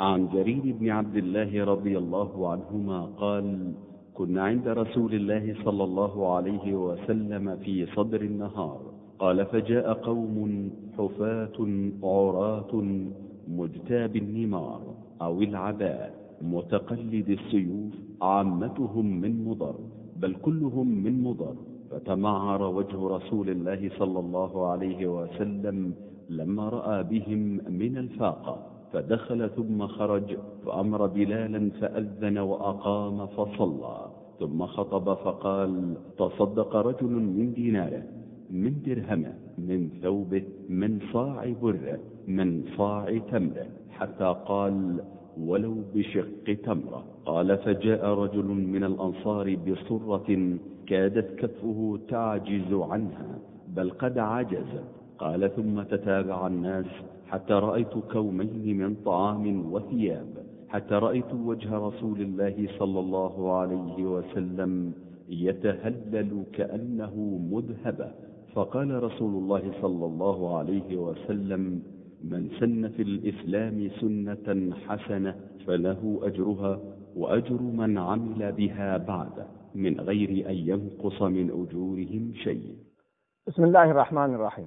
عن جرير بن عبد الله رضي الله عنهما قال كنا عند رسول الله صلى الله عليه وسلم في صدر النهار. قال فجاء قوم حفاة عراة مجتاب النمار أو العباء متقلد السيوف عامتهم من مضر بل كلهم من مضر. فتمعر وجه رسول الله صلى الله عليه وسلم لما رأى بهم من الفاقة. فدخل ثم خرج فأمر بلالا فأذن وأقام فصلى. ثم خطب فقال تصدق رجل من ديناره من درهمه من ثوبه من صاع بره من صاع تمره. حتى قال ولو بشق تمرة. قال فجاء رجل من الأنصار بصرة كادت كفه تعجز عنها بل قد عجز. قال ثم تتابع الناس حتى رأيت كومين من طعام وثياب حتى رأيت وجه رسول الله صلى الله عليه وسلم يتهلل كأنه مذهبة فقال رسول الله صلى الله عليه وسلم من سن في الإسلام سنة حسنة فله أجرها وأجر من عمل بها بعد من غير أن ينقص من أجورهم شيء. بسم الله الرحمن الرحيم.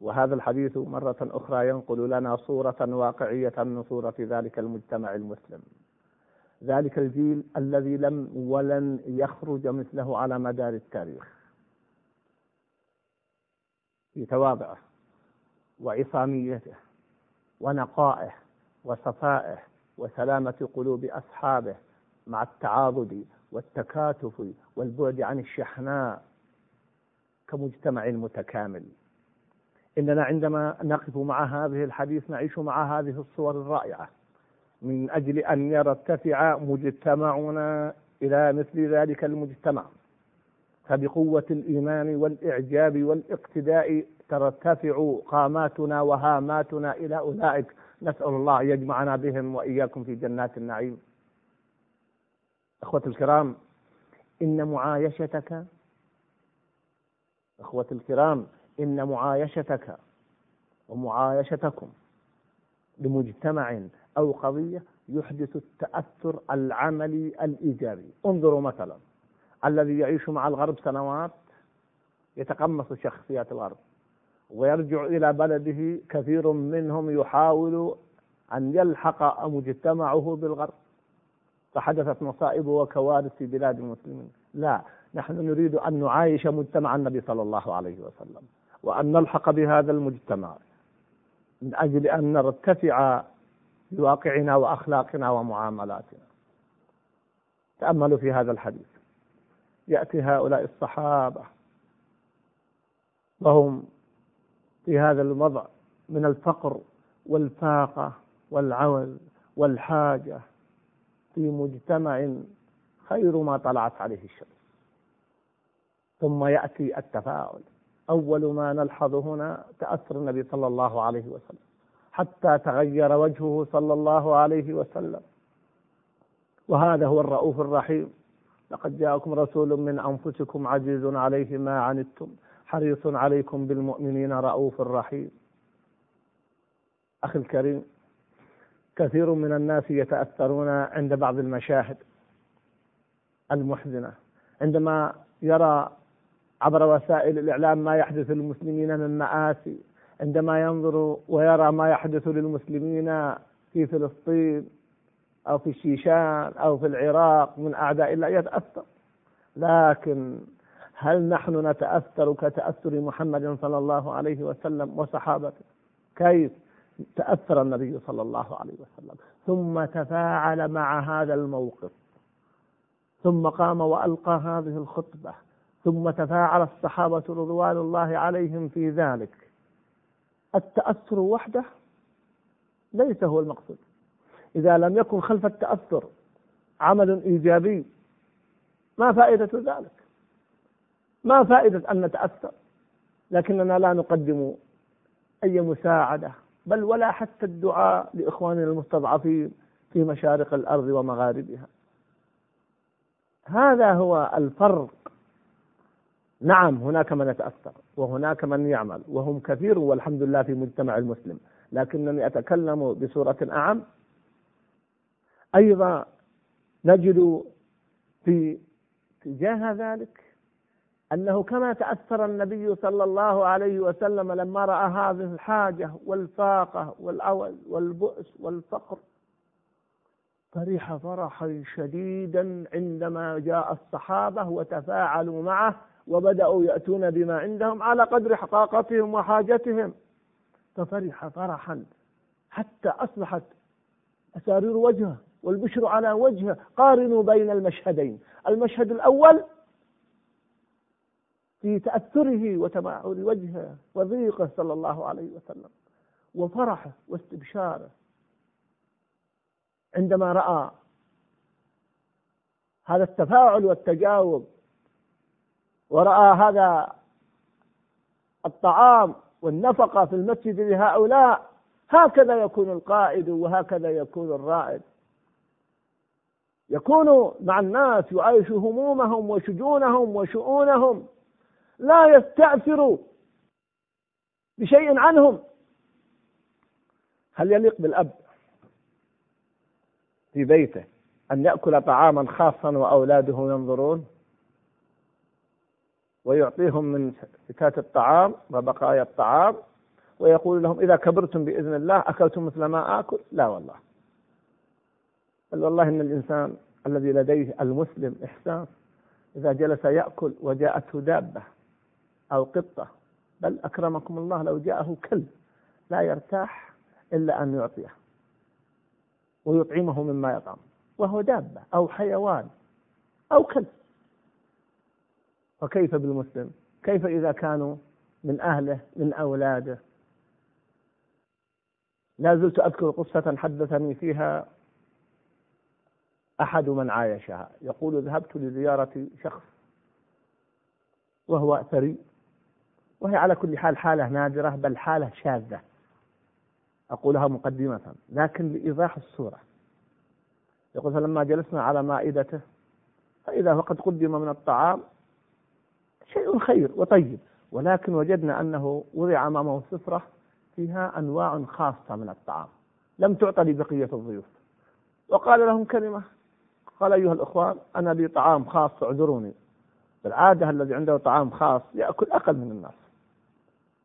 وهذا الحديث مرة أخرى ينقل لنا صورة واقعية من صورة ذلك المجتمع المسلم. ذلك الجيل الذي لم ولن يخرج مثله على مدار التاريخ. في تواضعه وعصاميته ونقائه وصفائه وسلامة قلوب أصحابه مع التعاضد والتكاتف والبعد عن الشحناء كمجتمع متكامل إننا عندما نقف مع هذه الحديث نعيش مع هذه الصور الرائعة. من أجل أن يرتفع مجتمعنا إلى مثل ذلك المجتمع. فبقوة الإيمان والإعجاب والإقتداء ترتفع قاماتنا وهاماتنا إلى أولئك. نسأل الله يجمعنا بهم وإياكم في جنات النعيم. أخوة الكرام إن معايشتك أخوة الكرام إن معايشتك ومعايشتكم لمجتمع أو قضية يحدث التأثر العملي الإيجابي. انظروا مثلا الذي يعيش مع الغرب سنوات يتقمص شخصيات الغرب ويرجع إلى بلده كثير منهم يحاول أن يلحق مجتمعه بالغرب. فحدثت مصائب وكوارث في بلاد المسلمين. لا نحن نريد أن نعايش مجتمع النبي صلى الله عليه وسلم. وأن نلحق بهذا المجتمع من أجل أن نرتفع بواقعنا وأخلاقنا ومعاملاتنا. تأملوا في هذا الحديث. يأتي هؤلاء الصحابة وهم في هذا الوضع من الفقر والفاقة والعوز والحاجة في مجتمع خير ما طلعت عليه الشمس. ثم يأتي التفاعل أول ما نلحظ هنا تأثر النبي صلى الله عليه وسلم حتى تغير وجهه صلى الله عليه وسلم. وهذا هو الرؤوف الرحيم. لقد جاءكم رسول من أنفسكم عزيز عليه ما عنتم حريص عليكم بالمؤمنين رؤوف رحيم. أخي الكريم كثير من الناس يتأثرون عند بعض المشاهد المحزنة. عندما يرى عبر وسائل الإعلام ما يحدث للمسلمين من مآسي عندما ينظر ويرى ما يحدث للمسلمين في فلسطين أو في الشيشان أو في العراق من أعداء الله يتأثر. لكن هل نحن نتأثر كتأثر محمد صلى الله عليه وسلم وصحابته؟ كيف تأثر النبي صلى الله عليه وسلم؟ ثم تفاعل مع هذا الموقف ثم قام وألقى هذه الخطبة. ثم تفاعل الصحابة رضوان الله عليهم في ذلك. التأثر وحده ليس هو المقصود. إذا لم يكن خلف التأثر عمل إيجابي ما فائدة ذلك؟ ما فائدة أن نتأثر؟ لكننا لا نقدم أي مساعدة بل ولا حتى الدعاء لإخواننا المستضعفين في مشارق الأرض ومغاربها. هذا هو الفرق نعم هناك من يتأثر وهناك من يعمل وهم كثير والحمد لله في مجتمع المسلم. لكنني أتكلم بصورة أعم. أيضا نجد في تجاه ذلك أنه كما تأثر النبي صلى الله عليه وسلم لما رأى هذه الحاجة والفاقة والعوز والبؤس والفقر فرح فرحا شديدا عندما جاء الصحابة وتفاعلوا معه وبدأوا يأتون بما عندهم على قدر حقاقتهم وحاجتهم. ففرح فرحا حتى أصبحت أسارير وجهه والبشر على وجهه قارنوا بين المشهدين. المشهد الأول في تأثره وتمعر وجهه وضيقه صلى الله عليه وسلم وفرحه واستبشاره. عندما رأى هذا التفاعل والتجاوب ورأى هذا الطعام والنفقة في المسجد لهؤلاء هكذا يكون القائد وهكذا يكون الرائد. يكون مع الناس يعايش همومهم وشجونهم وشؤونهم. لا يستأثر بشيء عنهم. هل يليق بالأب في بيته أن يأكل طعاما خاصا وأولاده ينظرون؟ ويعطيهم من فتات الطعام وبقايا الطعام ويقول لهم إذا كبرتم بإذن الله أكلتم مثل ما آكل؟ لا والله. بل والله إن الإنسان الذي لديه المسلم إحسان إذا جلس يأكل وجاءته دابة أو قطة بل أكرمكم الله لو جاءه كلب لا يرتاح إلا أن يعطيه ويطعمه مما يطعم وهو دابة أو حيوان أو كلب. فكيف بالمسلم؟ كيف إذا كانوا من أهله من أولاده؟ لا زلت أذكر قصة حدثني فيها أحد من عايشها. يقول ذهبت لزيارة شخص وهو ثري وهي على كل حال حالة نادرة بل حالة شاذة. أقولها مقدمة. لكن لإيضاح الصورة. يقول فلما جلسنا على مائدته فإذا وقد قدم من الطعام شيء خير وطيب. ولكن وجدنا أنه وضع أمامه سفرة فيها أنواع خاصة من الطعام. لم تعطى لبقية الضيوف. وقال لهم كلمة. قال أيها الأخوان أنا لي طعام خاص اعذروني. بالعادة الذي عنده طعام خاص يأكل أقل من الناس.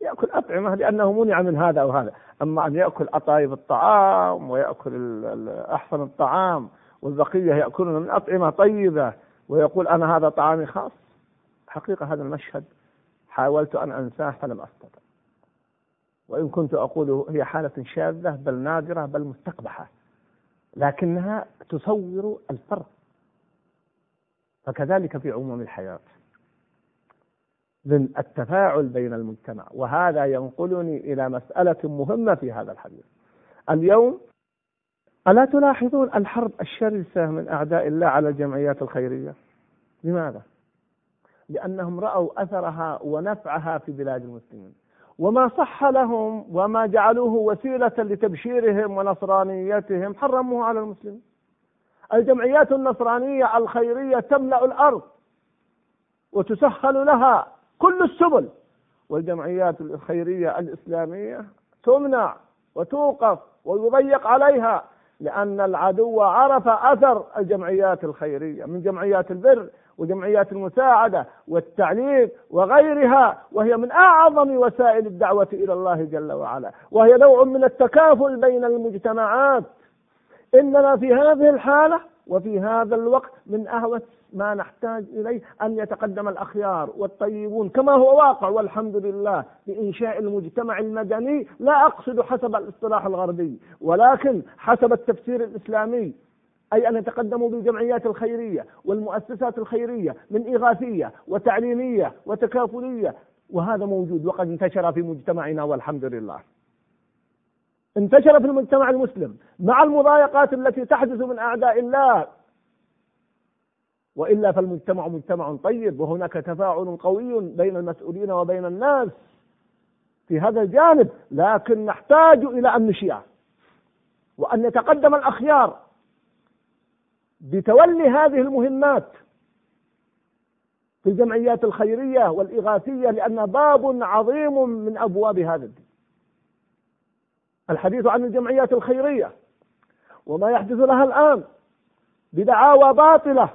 يأكل أطعمة لأنه منع من هذا أو هذا. أما أن يأكل أطايب الطعام ويأكل أحسن الطعام والبقية يأكلون من أطعمة طيبة ويقول أنا هذا طعامي خاص حقيقة هذا المشهد حاولت أن أنساه فلم أستطع. وإن كنت أقول هي حالة شاذة بل نادرة بل مستقبحة لكنها تصور الفرق. فكذلك في عموم الحياة. من التفاعل بين المجتمع وهذا ينقلني إلى مسألة مهمة في هذا الحديث. اليوم ألا تلاحظون الحرب الشرسة من أعداء الله على الجمعيات الخيرية؟ لماذا؟ لأنهم رأوا أثرها ونفعها في بلاد المسلمين. وما صح لهم وما جعلوه وسيلة لتبشيرهم ونصرانيتهم حرموه على المسلمين. الجمعيات النصرانية الخيرية تملأ الأرض وتسهل لها كل السبل. والجمعيات الخيرية الإسلامية تمنع وتوقف ويضيق عليها لأن العدو عرف أثر الجمعيات الخيرية من جمعيات البر وجمعيات المساعدة والتعليم وغيرها وهي من أعظم وسائل الدعوة إلى الله جل وعلا وهي نوع من التكافل بين المجتمعات. إننا في هذه الحالة وفي هذا الوقت من أهوى ما نحتاج إليه أن يتقدم الأخيار والطيبون. كما هو واقع والحمد لله بإنشاء المجتمع المدني لا أقصد حسب الاصطلاح الغربي ولكن حسب التفسير الإسلامي أي أن يتقدموا بالجمعيات الخيرية والمؤسسات الخيرية من إغاثية وتعليمية وتكافلية. وهذا موجود وقد انتشر في مجتمعنا والحمد لله. انتشر في المجتمع المسلم مع المضايقات التي تحدث من أعداء الله. وإلا فالمجتمع مجتمع طيب وهناك تفاعل قوي بين المسؤولين وبين الناس في هذا الجانب لكن نحتاج إلى أن نشيع وأن يتقدم الأخيار. بتولي هذه المهمات في الجمعيات الخيرية والإغاثية لأن باب عظيم من أبواب هذا الدين. الحديث عن الجمعيات الخيرية وما يحدث لها الآن بدعاوى باطلة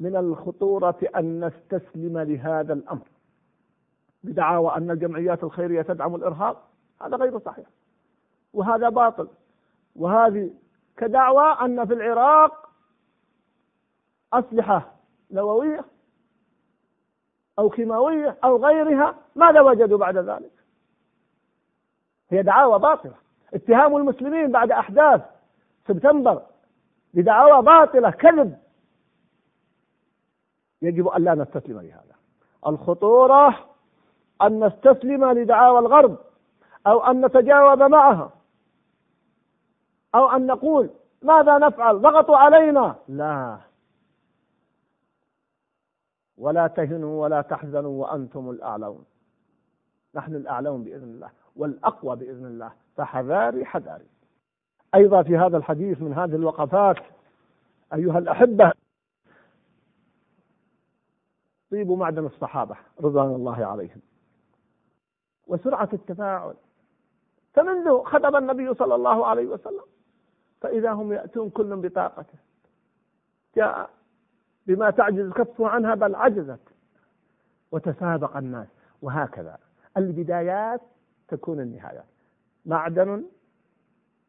من الخطورة أن نستسلم لهذا الأمر. بدعاوى أن الجمعيات الخيرية تدعم الإرهاب. هذا غير صحيح. وهذا باطل. وهذه كدعوى أن في العراق أسلحة نووية أو كيماوية أو غيرها ماذا وجدوا بعد ذلك؟ هي دعاوى باطلة. اتهام المسلمين بعد أحداث سبتمبر بدعاوى باطلة كذب. يجب أن لا نستسلم لهذا. الخطورة أن نستسلم لدعاوى الغرب أو أن نتجاوب معها. أو أن نقول ماذا نفعل؟ ضغطوا علينا. لا. ولا تهنوا ولا تحزنوا وأنتم الأعلون. نحن الأعلون بإذن الله والأقوى بإذن الله. فحذاري حذاري. أيضا في هذا الحديث من هذه الوقفات أيها الأحبة طيب معدن الصحابة رضوان الله عليهم. وسرعة التفاعل. فمنذ خطب النبي صلى الله عليه وسلم فإذا هم يأتون كل بطاقته. جاء بما تعجز كفه عنها بل عجزت. وتسابق الناس. وهكذا. البدايات تكون النهايات معدن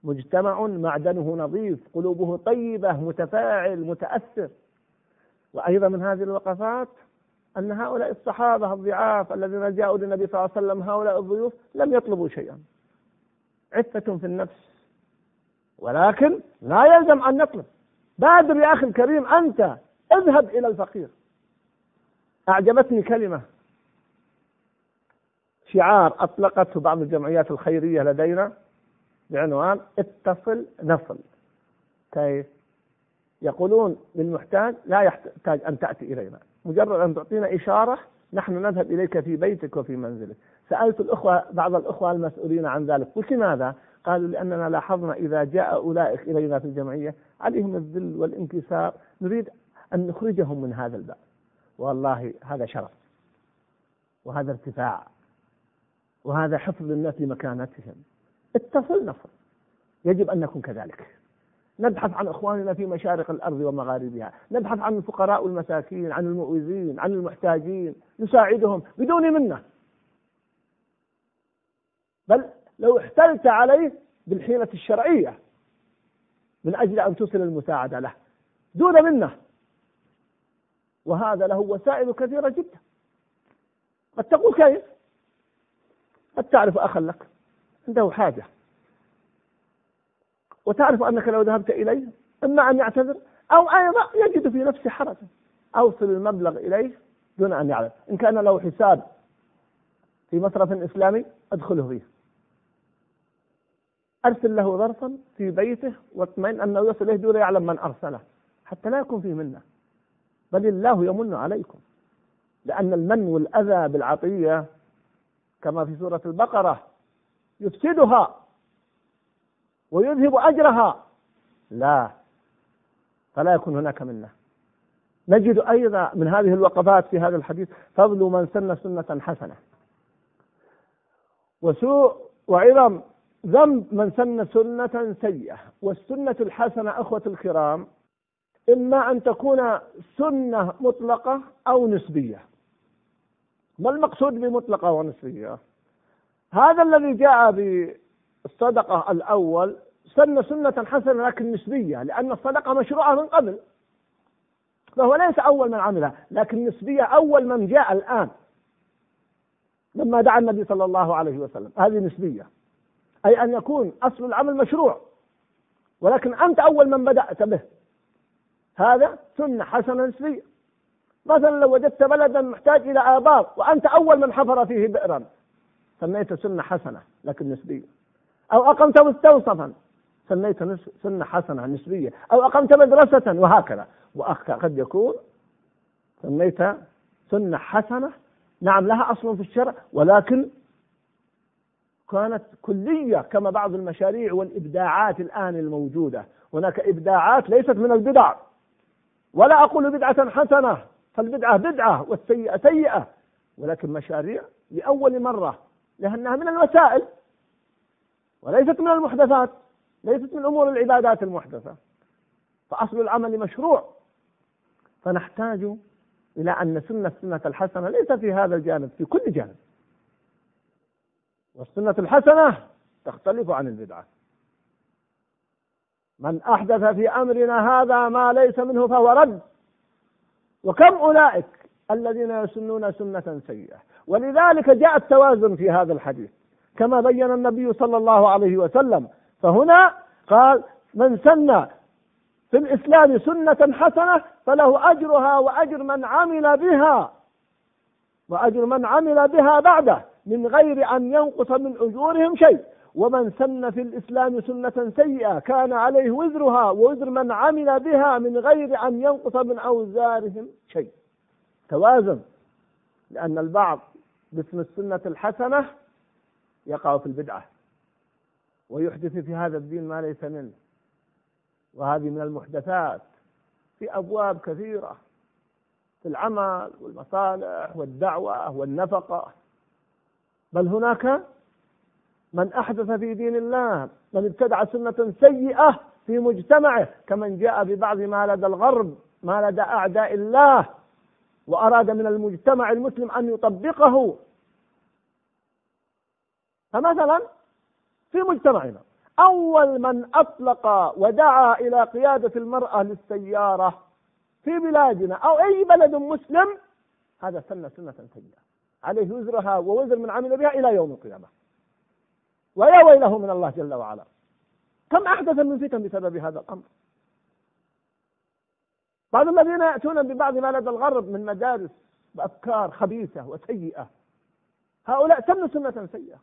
مجتمع معدنه نظيف قلوبه طيبة متفاعل متأثر. وأيضا من هذه الوقفات أن هؤلاء الصحابة الضعاف الذين جاءوا للنبي صلى الله عليه وسلم هؤلاء الضيوف لم يطلبوا شيئا. عفة في النفس. ولكن لا يلزم أن نطلب. بادر يا أخي الكريم أنت اذهب إلى الفقير. أعجبتني كلمة. شعار أطلقته بعض الجمعيات الخيرية لدينا بعنوان اتصل نصل. كيف؟ يقولون للمحتاج لا يحتاج أن تأتي إلينا. مجرد أن تعطينا إشارة نحن نذهب إليك في بيتك وفي منزلك. سألت الأخوة بعض الأخوة المسؤولين عن ذلك. قلت لماذا؟ قالوا لأننا لاحظنا إذا جاء أولئك إلينا في الجمعية عليهم الذل والانكسار نريد أن نخرجهم من هذا الباب. والله هذا شرف وهذا ارتفاع وهذا حفظ الناس لمكانتهم. اتصل نصر يجب أن نكون كذلك. نبحث عن إخواننا في مشارق الأرض ومغاربها، نبحث عن الفقراء والمساكين، عن المؤوزين، عن المحتاجين، نساعدهم بدون منة. بل لو احتلت عليه بالحيلة الشرعية من أجل أن تصل المساعدة له. دون منه. وهذا له وسائل كثيرة جدا. قد تقول كيف؟ قد تعرف أخا لك. عنده حاجة. وتعرف أنك لو ذهبت إليه إما أن يعتذر أو أيضا يجد في نفسه حرجا أوصل المبلغ إليه دون أن يعلم إن كان له حساب في مصرف إسلامي أدخله فيه. أرسل له ظرفا في بيته واطمئن أنه يصل إليه دون يعلم من أرسله حتى لا يكون فيه منة. بل الله يمن عليكم لأن المن والأذى بالعطية كما في سورة البقرة يفسدها ويذهب أجرها. لا فلا يكون هناك منة. نجد أيضا من هذه الوقفات في هذا الحديث فضل من سن سنة حسنة. وسوء وعظم ذنب من سن سنة سيئة والسنة الحسنة أخوة الكرام إما أن تكون سنة مطلقة أو نسبية. ما المقصود بمطلقة ونسبية؟ هذا الذي جاء بالصدقة الأول سن سنة حسنة لكن نسبية لأن الصدقة مشروعة من قبل. فهو ليس أول من عملها لكن نسبية أول من جاء الآن لما دعا النبي صلى الله عليه وسلم. هذه نسبية. أي أن يكون أصل العمل مشروع. ولكن أنت أول من بدأت به. هذا سنة حسنة نسبية مثلا لو وجدت بلدا محتاج إلى آبار وأنت أول من حفر فيه بئرا. سميته سنة حسنة لكن نسبية أو أقمت مستوصفا. سنيت سنة حسنة نسبية أو أقمت مدرسة وهكذا. وقد يكون سميت سنة حسنة. نعم لها أصل في الشرع. ولكن كانت كلية كما بعض المشاريع والإبداعات الآن الموجودة. هناك إبداعات ليست من البدع. ولا أقول بدعة حسنة فالبدعة بدعة والسيئة سيئة. ولكن مشاريع لأول مرة لأنها من الوسائل وليست من المحدثات ليست من أمور العبادات المحدثة. فأصل العمل مشروع. فنحتاج إلى أن نسن السنة الحسنة ليس في هذا الجانب في كل جانب. والسنة الحسنة تختلف عن البدعة. من أحدث في أمرنا هذا ما ليس منه فهو رد. وكم أولئك الذين يسنون سنة سيئة. ولذلك جاء التوازن في هذا الحديث. كما بين النبي صلى الله عليه وسلم. فهنا قال من سن في الإسلام سنة حسنة فله أجرها وأجر من عمل بها. وأجر من عمل بها بعده. من غير أن ينقص من أجورهم شيء. ومن سن في الإسلام سنة سيئة كان عليه وزرها ووزر من عمل بها من غير أن ينقص من أوزارهم شيء. توازن لأن البعض باسم السنة الحسنة يقع في البدعة ويحدث في هذا الدين ما ليس منه. وهذه من المحدثات في أبواب كثيرة في العمل والمصالح والدعوة والنفقة. بل هناك من أحدث في دين الله من ابتدع سنة سيئة في مجتمعه كمن جاء ببعض ما لدى الغرب ما لدى أعداء الله وأراد من المجتمع المسلم أن يطبقه. فمثلا في مجتمعنا أول من أطلق ودعا إلى قيادة المرأة للسيارة في بلادنا أو أي بلد مسلم هذا سنة سنة سيئة. عليه وزرها ووزر من عمل بها إلى يوم القيامة. ويا ويله من الله جل وعلا. كم أحدث من فتن بسبب هذا الأمر؟ بعض الذين يأتون ببعض ما لدى الغرب من مدارس بأفكار خبيثة وسيئة. هؤلاء سنوا سنة سيئة.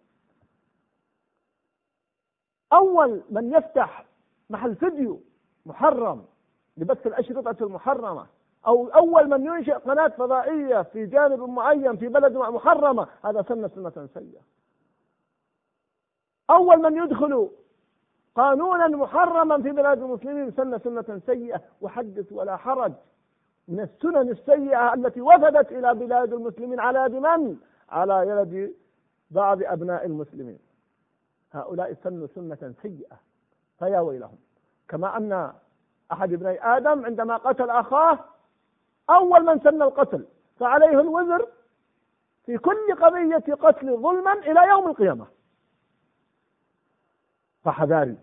أول من يفتح محل فيديو محرم لبث الأشرطة المحرمة أو أول من ينشئ قناة فضائية في جانب معين في بلد محرمة هذا سنة سنة سيئة. أول من يدخل قانونا محرما في بلاد المسلمين سنة سنة سيئة وحدث ولا حرج. من السنن السيئة التي وفدت إلى بلاد المسلمين على يد من؟ على يد بعض أبناء المسلمين. هؤلاء سنوا سنة سيئة. فيا ويلهم. كما أن أحد ابني آدم عندما قتل أخاه أول من سن القتل فعليه الوزر في كل قضية قتل ظلما إلى يوم القيامة. فحذاري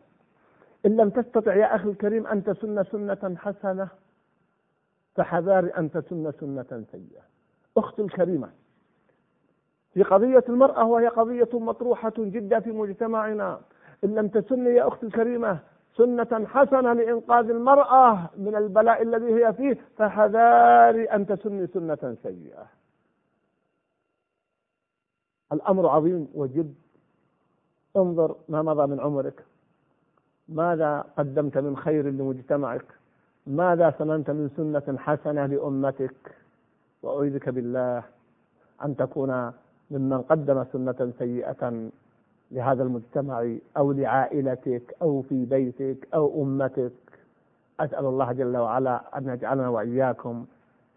إن لم تستطع يا أخي الكريم أن تسن سنة حسنة فحذاري أن تسن سنة سيئة. أختي الكريمة في قضية المرأة وهي قضية مطروحة جدا في مجتمعنا إن لم تسن يا أختي الكريمة سنة حسنة لإنقاذ المرأة من البلاء الذي هي فيه فحذاري أن تسني سنة سيئة. الأمر عظيم وجد. انظر ما مضى من عمرك. ماذا قدمت من خير لمجتمعك؟ ماذا سننت من سنة حسنة لأمتك؟ وأعوذك بالله أن تكون ممن قدم سنة سيئة لهذا المجتمع أو لعائلتك أو في بيتك أو أمتك. أسأل الله جل وعلا أن يجعلنا وإياكم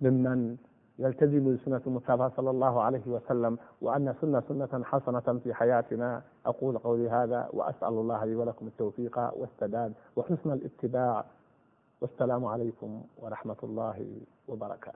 ممن يلتزم بسنة المصطفى صلى الله عليه وسلم وأن سنة سنة حسنة في حياتنا. أقول قولي هذا وأسأل الله لي ولكم التوفيق والسداد وحسن الاتباع. والسلام عليكم ورحمة الله وبركاته.